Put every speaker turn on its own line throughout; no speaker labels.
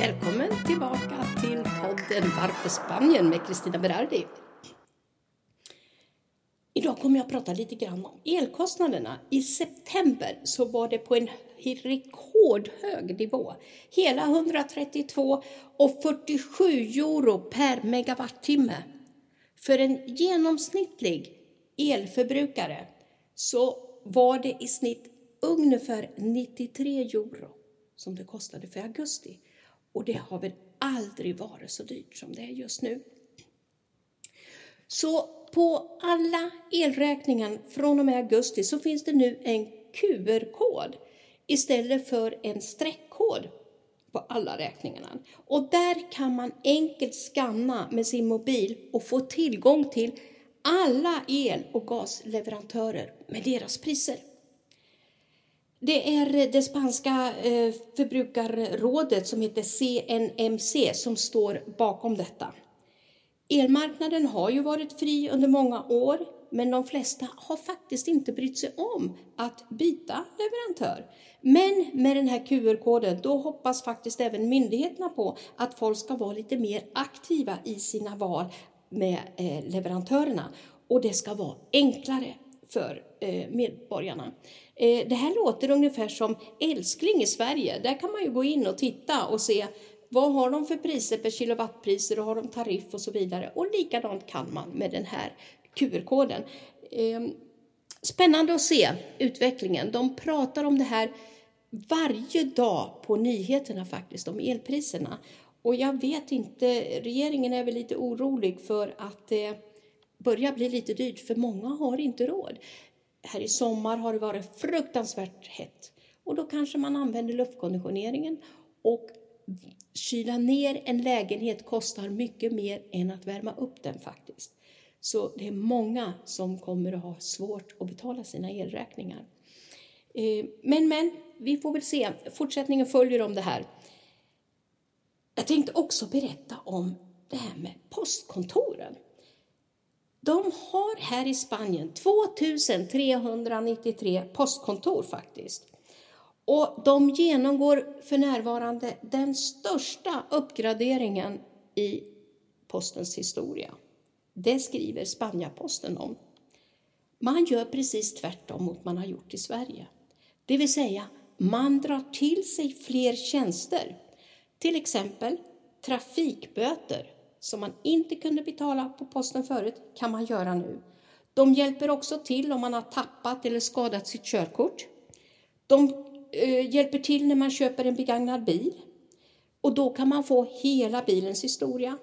Välkommen tillbaka till podden Varför Spanien med Kristina Berardi. Idag kommer jag att prata lite grann om elkostnaderna. I september så var det på en rekordhög nivå. Hela 132 och 47 euro per megawattimme. För en genomsnittlig elförbrukare så var det i snitt ungefär 93 euro som det kostade för augusti. Och det har väl aldrig varit så dyrt som det är just nu. Så på alla elräkningar från och med augusti så finns det nu en QR-kod istället för en streckkod på alla räkningarna. Och där kan man enkelt skanna med sin mobil och få tillgång till alla el och gasleverantörer med deras priser. Det är det spanska eh, förbrukarrådet som heter CNMC som står bakom detta. Elmarknaden har ju varit fri under många år, men de flesta har faktiskt inte brytt sig om att byta leverantör. Men med den här QR-koden, då hoppas faktiskt även myndigheterna på att folk ska vara lite mer aktiva i sina val med eh, leverantörerna och det ska vara enklare för eh, medborgarna. Eh, det här låter ungefär som Älskling i Sverige. Där kan man ju gå in och titta och se vad har de för priser per kilowattpriser och har de tariff och så vidare. Och likadant kan man med den här QR-koden. Ehm, spännande att se utvecklingen. De pratar om det här varje dag på nyheterna faktiskt, om elpriserna. Och jag vet inte, regeringen är väl lite orolig för att det börjar bli lite dyrt, för många har inte råd. Här i sommar har det varit fruktansvärt hett och då kanske man använder luftkonditioneringen och kyla ner en lägenhet kostar mycket mer än att värma upp den faktiskt. Så det är många som kommer att ha svårt att betala sina elräkningar. Eh, men, men, vi får väl se. Fortsättningen följer om det här. Jag tänkte också berätta om det här med postkontoren. De har här i Spanien 2393 postkontor faktiskt. Och de genomgår för närvarande den största uppgraderingen i postens historia. Det skriver Spaniaposten om. Man gör precis tvärtom mot man har gjort i Sverige. Det vill säga, man drar till sig fler tjänster. Till exempel trafikböter som man inte kunde betala på posten förut kan man göra nu. De hjälper också till om man har tappat eller skadat sitt körkort. De eh, hjälper till när man köper en begagnad bil. Och då kan man få hela bilens historia.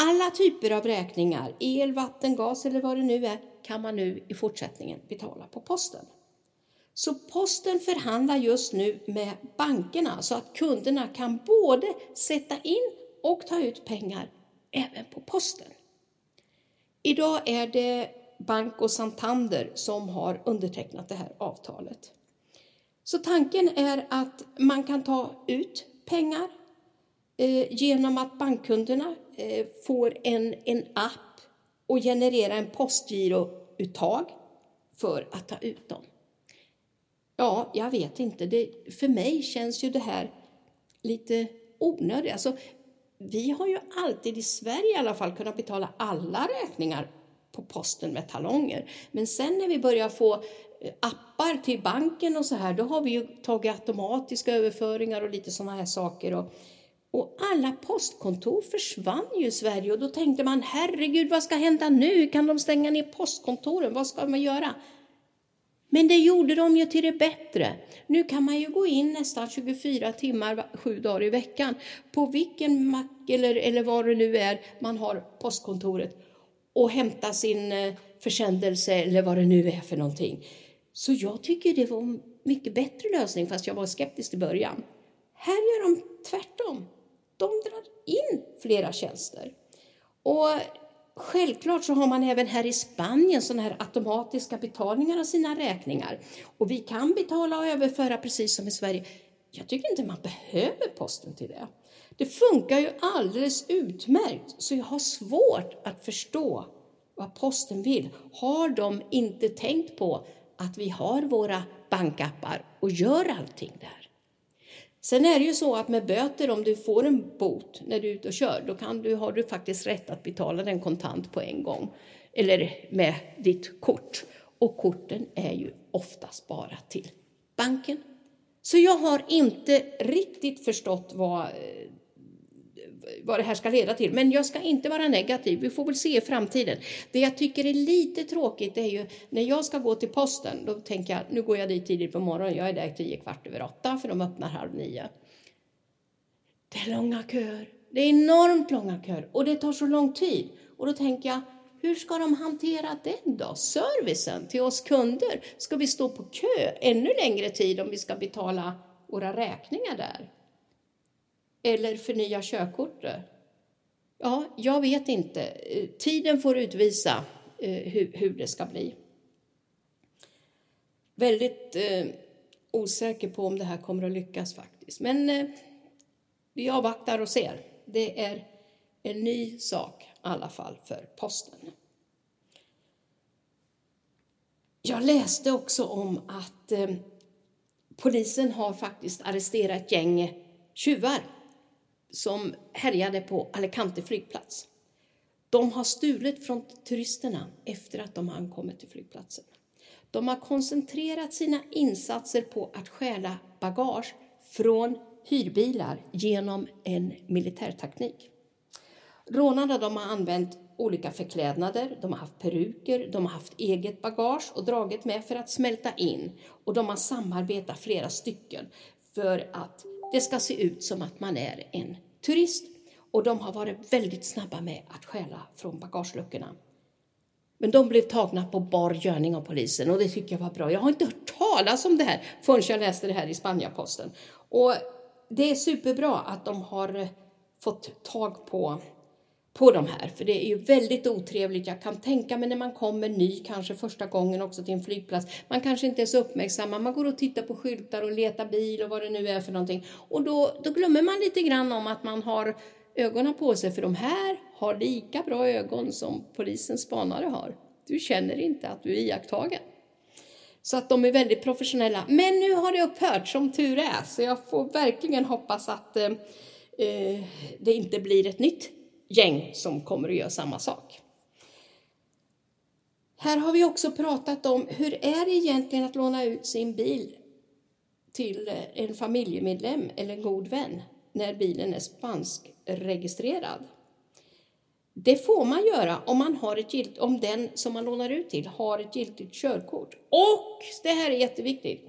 Alla typer av räkningar, el, vatten, gas eller vad det nu är, kan man nu i fortsättningen betala på posten. Så posten förhandlar just nu med bankerna så att kunderna kan både sätta in och ta ut pengar även på posten. Idag är det Banco Santander som har undertecknat det här avtalet. Så tanken är att man kan ta ut pengar eh, genom att bankkunderna eh, får en, en app och generera en postgirouttag för att ta ut dem. Ja, jag vet inte. Det, för mig känns ju det här lite onödigt. Alltså, vi har ju alltid i Sverige i alla fall kunnat betala alla räkningar på posten med talonger. Men sen när vi börjar få eh, appar till banken och så här, då har vi ju tagit automatiska överföringar och lite sådana här saker. Och, och alla postkontor försvann ju i Sverige och då tänkte man, herregud, vad ska hända nu? Kan de stänga ner postkontoren? Vad ska man göra? Men det gjorde de ju till det bättre. Nu kan man ju gå in nästan 24 timmar, sju dagar i veckan på vilken mack eller, eller vad det nu är man har postkontoret och hämta sin eh, försändelse eller vad det nu är för någonting. Så jag tycker det var en mycket bättre lösning, fast jag var skeptisk i början. Här gör de tvärtom. De drar in flera tjänster. Och Självklart så har man även här i Spanien sådana här automatiska betalningar av sina räkningar. Och vi kan betala och överföra precis som i Sverige. Jag tycker inte man behöver posten till det. Det funkar ju alldeles utmärkt, så jag har svårt att förstå vad posten vill. Har de inte tänkt på att vi har våra bankappar och gör allting där? Sen är det ju så att med böter, om du får en bot när du är ute och kör, då kan du, har du faktiskt rätt att betala den kontant på en gång. Eller med ditt kort. Och korten är ju oftast bara till banken. Så jag har inte riktigt förstått vad, eh, vad det här ska leda till. Men jag ska inte vara negativ, vi får väl se i framtiden. Det jag tycker är lite tråkigt är ju när jag ska gå till posten, då tänker jag nu går jag dit tidigt på morgonen, jag är där tio kvart över åtta för de öppnar halv nio. Det är långa köer, det är enormt långa köer och det tar så lång tid. Och då tänker jag, hur ska de hantera den då? Servicen till oss kunder? Ska vi stå på kö ännu längre tid om vi ska betala våra räkningar där? Eller förnya körkortet? Ja, jag vet inte. Eh, tiden får utvisa eh, hur, hur det ska bli. Väldigt eh, osäker på om det här kommer att lyckas faktiskt. Men eh, vi avvaktar och ser. Det är en ny sak i alla fall för posten. Jag läste också om att eh, polisen har faktiskt arresterat ett gäng tjuvar som härjade på Alicante flygplats. De har stulit från turisterna efter att de ankommit till flygplatsen. De har koncentrerat sina insatser på att stjäla bagage från hyrbilar genom en militärteknik. Rånarna de har använt olika förklädnader, de har haft peruker, de har haft eget bagage och dragit med för att smälta in. Och de har samarbetat flera stycken för att det ska se ut som att man är en turist. Och de har varit väldigt snabba med att stjäla från bagageluckorna. Men de blev tagna på bar görning av polisen och det tycker jag var bra. Jag har inte hört talas om det här förrän jag läste det här i Spaniaposten. Och det är superbra att de har fått tag på på de här, för det är ju väldigt otrevligt. Jag kan tänka mig när man kommer ny, kanske första gången också till en flygplats. Man kanske inte är så uppmärksam, man går och tittar på skyltar och letar bil och vad det nu är för någonting. Och då, då glömmer man lite grann om att man har ögonen på sig, för de här har lika bra ögon som polisens spanare har. Du känner inte att du är iakttagen. Så att de är väldigt professionella. Men nu har det upphört, som tur är, så jag får verkligen hoppas att eh, eh det inte blir ett nytt gäng som kommer att göra samma sak. Här har vi också pratat om hur är det egentligen att låna ut sin bil till eh, en familjemedlem eller en god vän när bilen är spanskregistrerad. Det får man göra om, man har ett gilt, om den som man lånar ut till har ett giltigt körkort. Och, det här är jätteviktigt,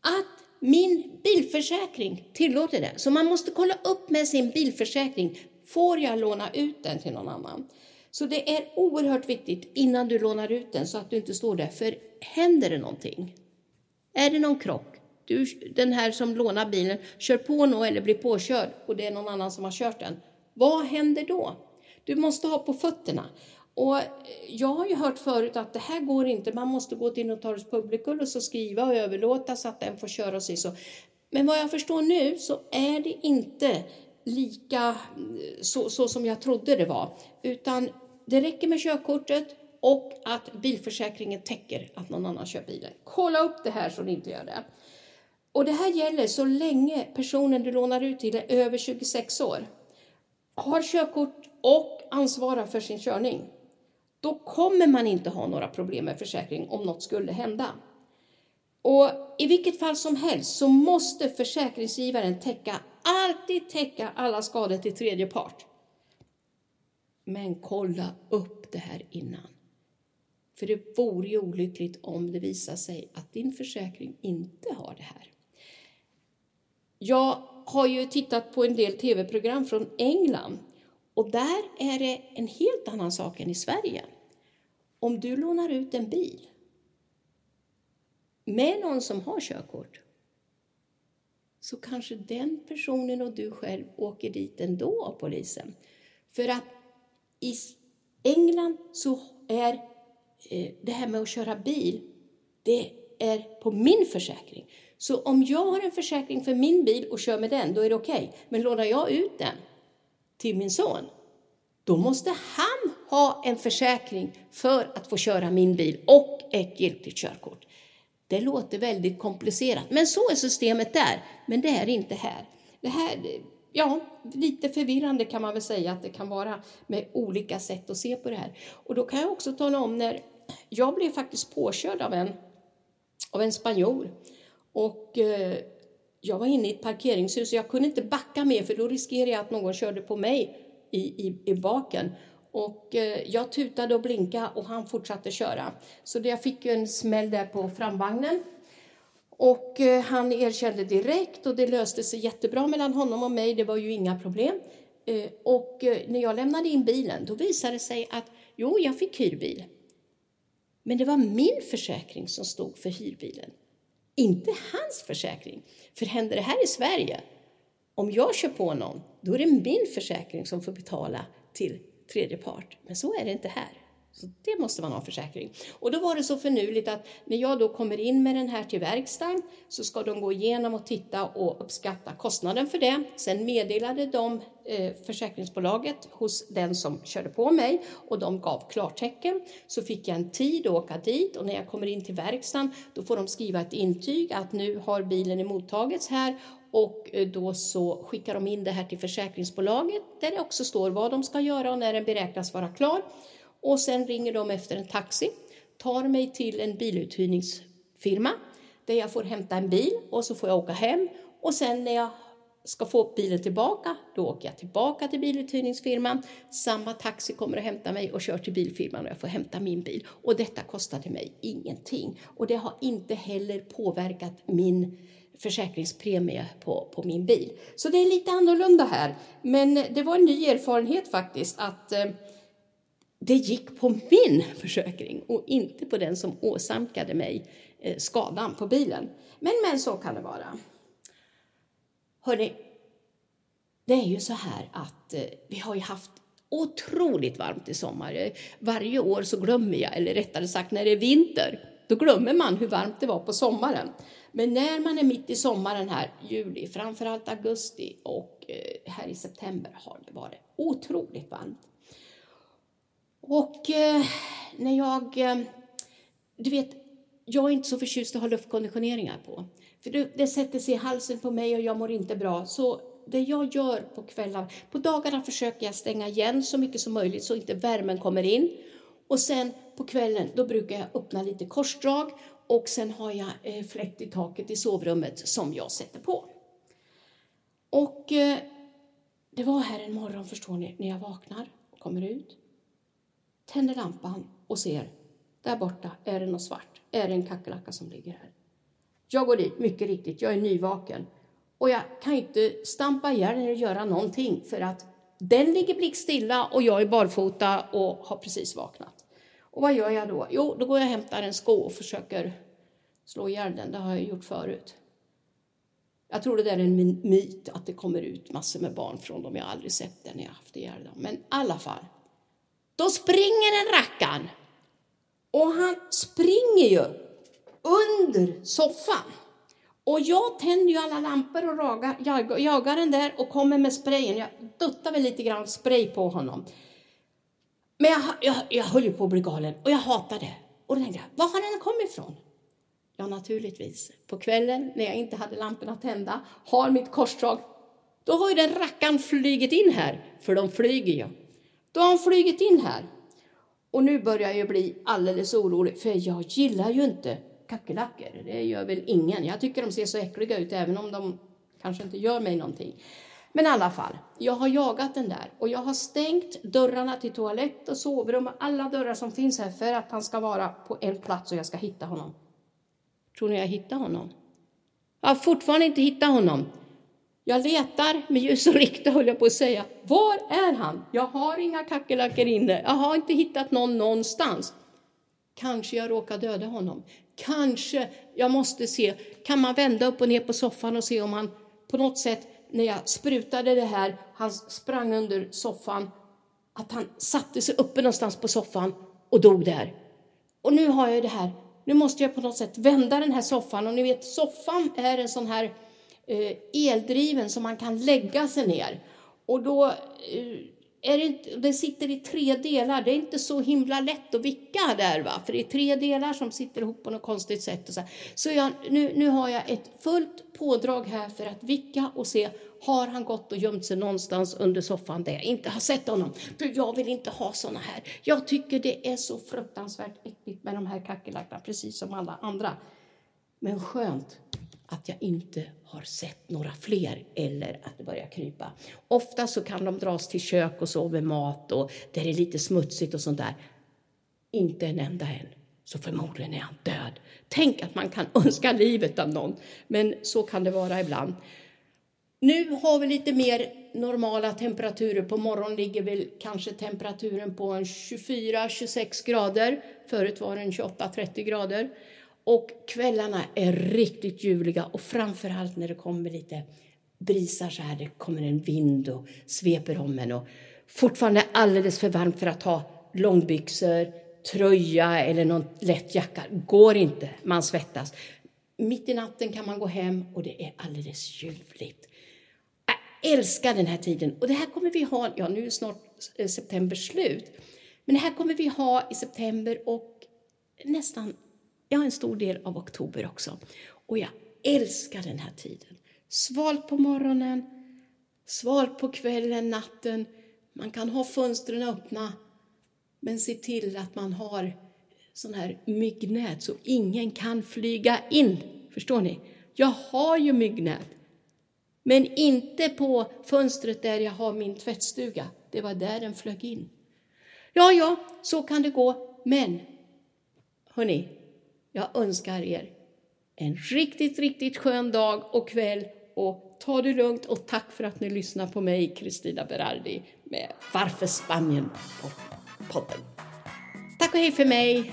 att min bilförsäkring tillåter det. Så man måste kolla upp med sin bilförsäkring Får jag låna ut den till någon annan? Så det är oerhört viktigt innan du lånar ut den så att du inte står där. För händer det någonting, är det någon krock, du, den här som lånar bilen kör på någon eller blir påkörd och det är någon annan som har kört den. Vad händer då? Du måste ha på fötterna. Och jag har ju hört förut att det här går inte, man måste gå till Notarius Publicus och skriva och överlåta så att den får köra sig så. Men vad jag förstår nu så är det inte lika så, så som jag trodde det var. Utan det räcker med körkortet och att bilförsäkringen täcker att någon annan kör bilen. Kolla upp det här så ni inte gör det. Och det här gäller så länge personen du lånar ut till är över 26 år, har körkort och ansvarar för sin körning. Då kommer man inte ha några problem med försäkring om något skulle hända. Och I vilket fall som helst så måste försäkringsgivaren täcka alltid täcka alla skador till tredje part. Men kolla upp det här innan. För det vore ju olyckligt om det visar sig att din försäkring inte har det här. Jag har ju tittat på en del tv-program från England och där är det en helt annan sak än i Sverige. Om du lånar ut en bil med någon som har körkort så kanske den personen och du själv åker dit ändå av polisen. För att i England så är eh, det här med att köra bil, det är på min försäkring. Så om jag har en försäkring för min bil och kör med den, då är det okej. Okay. Men lånar jag ut den till min son, då måste han ha en försäkring för att få köra min bil och ett giltigt körkort. Det låter väldigt komplicerat, men så är systemet där. Men det är inte här. Det här, ja, lite förvirrande kan man väl säga att det kan vara med olika sätt att se på det här. Och då kan jag också tala om när jag blev faktiskt påkörd av en, av en spanjor. Och eh, jag var inne i ett parkeringshus och jag kunde inte backa mer för då riskerade jag att någon körde på mig i, i, i baken. Och eh, jag tutade och blinkade och han fortsatte köra. Så jag fick en smäll där på framvagnen. Och eh, han erkände direkt och det löste sig jättebra mellan honom och mig. Det var ju inga problem. Eh, och när jag lämnade in bilen då visade det sig att jo, jag fick hyrbil. Men det var min försäkring som stod för hyrbilen, inte hans försäkring. För händer det här i Sverige, om jag kör på någon, då är det min försäkring som får betala till tredje part. Men så är det inte här. Så det måste man ha försäkring. Och då var det så förnuligt att när jag då kommer in med den här till verkstaden så ska de gå igenom och titta och uppskatta kostnaden för det. Sen meddelade de eh, försäkringsbolaget hos den som körde på mig och de gav klartecken. Så fick jag en tid att åka dit och när jag kommer in till verkstaden då får de skriva ett intyg att nu har bilen emottagits här och eh, då så skickar de in det här till försäkringsbolaget där det också står vad de ska göra och när den beräknas vara klar. Och sen ringer de efter en taxi, tar mig till en biluthyrningsfirma där jag får hämta en bil och så får jag åka hem. Och sen när jag ska få bilen tillbaka, då åker jag tillbaka till biluthyrningsfirman. Samma taxi kommer och hämtar mig och kör till bilfirman och jag får hämta min bil. Och detta kostade mig ingenting. Och det har inte heller påverkat min försäkringspremie på, på min bil. Så det är lite annorlunda här. Men det var en ny erfarenhet faktiskt att eh, det gick på min försäkring och inte på den som åsamkade mig eh, skadan på bilen. Men, men så kan det vara. Hörrni, det är ju så här att eh, vi har ju haft otroligt varmt i sommar. Eh, varje år så glömmer jag, eller rättare sagt när det är vinter, då glömmer man hur varmt det var på sommaren. Men när man är mitt i sommaren här, juli, framförallt augusti och eh, här i september har det varit otroligt varmt. Och eh, när jag, eh, du vet, jag är inte så förtjust att ha luftkonditioneringar på. För det, det sätter sig i halsen på mig och jag mår inte bra. Så det jag gör på kvällar, på dagarna försöker jag stänga igen så mycket som möjligt så inte värmen kommer in. Och sen på kvällen, då brukar jag öppna lite korsdrag och sen har jag eh, fläkt i taket i sovrummet som jag sätter på. Och eh, det var här en morgon, förstår ni, när jag vaknar och kommer ut, tänder lampan och ser, där borta är det något svart, är det en kackerlacka som ligger här. Jag går dit, mycket riktigt, jag är nyvaken. Och jag kan inte stampa ihjäl den eller göra någonting för att den ligger blickstilla och jag är barfota och har precis vaknat. Och vad gör jag då? Jo, då går jag och hämtar en sko och försöker slå ihjäl den. Det har jag gjort förut. Jag tror det där är en myt att det kommer ut massor med barn från dem. Jag har aldrig sett det när jag haft ihjäl dem. Men i alla fall. Då springer den rackaren. Och han springer ju under soffan. Och jag tänder ju alla lampor och ragar, jag, jagar den där och kommer med sprayen. Jag duttar väl lite grann spray på honom. Men jag, jag, jag höll ju på att bli galen och jag hatade det. Och då tänkte jag, var har den kommit ifrån? Ja, naturligtvis. På kvällen när jag inte hade lamporna tända, har mitt korsdrag, då har ju den rackan flygit in här, för de flyger ju. Då har han flygit in här. Och nu börjar jag bli alldeles orolig, för jag gillar ju inte kackerlackor. Det gör väl ingen. Jag tycker de ser så äckliga ut, även om de kanske inte gör mig någonting. Men i alla fall, jag har jagat den där och jag har stängt dörrarna till toalett och sovrum och alla dörrar som finns här för att han ska vara på en plats och jag ska hitta honom. Tror ni jag hittar honom? Jag har fortfarande inte hittat honom. Jag letar med ljus och lykta, höll jag på att säga. Var är han? Jag har inga kackerlackor inne. Jag har inte hittat någon någonstans. Kanske jag råkar döda honom. Kanske jag måste se, kan man vända upp och ner på soffan och se om han på något sätt, när jag sprutade det här, han sprang under soffan, att han satte sig uppe någonstans på soffan och dog där. Och nu har jag det här, nu måste jag på något sätt vända den här soffan och ni vet soffan är en sån här eh, eldriven som man kan lägga sig ner. Och då, eh, är det, inte, den sitter i tre delar. Det är inte så himla lätt att vicka där, va? för det är tre delar som sitter ihop på något konstigt sätt. Och så så jag, nu, nu har jag ett fullt pådrag här för att vicka och se har han gått och gömt sig någonstans under soffan där jag inte har sett honom? För jag vill inte ha såna här. Jag tycker det är så fruktansvärt äckligt med de här kackerlackorna, precis som alla andra. Men skönt att jag inte har sett några fler eller att det börjar krypa. Ofta så kan de dras till kök och sova mat och där det är lite smutsigt och sånt där. Inte en enda än, så förmodligen är han död. Tänk att man kan önska livet av någon, men så kan det vara ibland. Nu har vi lite mer normala temperaturer. På morgonen ligger väl kanske temperaturen på 24-26 grader. Förut var den 28-30 grader. Och kvällarna är riktigt ljuvliga och framförallt när det kommer lite brisar så här, det kommer en vind och sveper om en och fortfarande alldeles för varmt för att ha långbyxor, tröja eller någon lätt jacka. Går inte, man svettas. Mitt i natten kan man gå hem och det är alldeles ljuvligt. Jag älskar den här tiden och det här kommer vi ha, ja nu är snart eh, september slut, men det här kommer vi ha i september och nästan jag har en stor del av oktober också. Och jag älskar den här tiden. Svalt på morgonen, svalt på kvällen, natten. Man kan ha fönstren öppna, men se till att man har sån här myggnät så ingen kan flyga in. Förstår ni? Jag har ju myggnät, men inte på fönstret där jag har min tvättstuga. Det var där den flög in. Ja, ja, så kan det gå, men hörni, jag önskar er en riktigt, riktigt skön dag och kväll och ta det lugnt och tack för att ni lyssnar på mig, Kristina Berardi, med Varför Spanien-podden. Tack och hej för mig!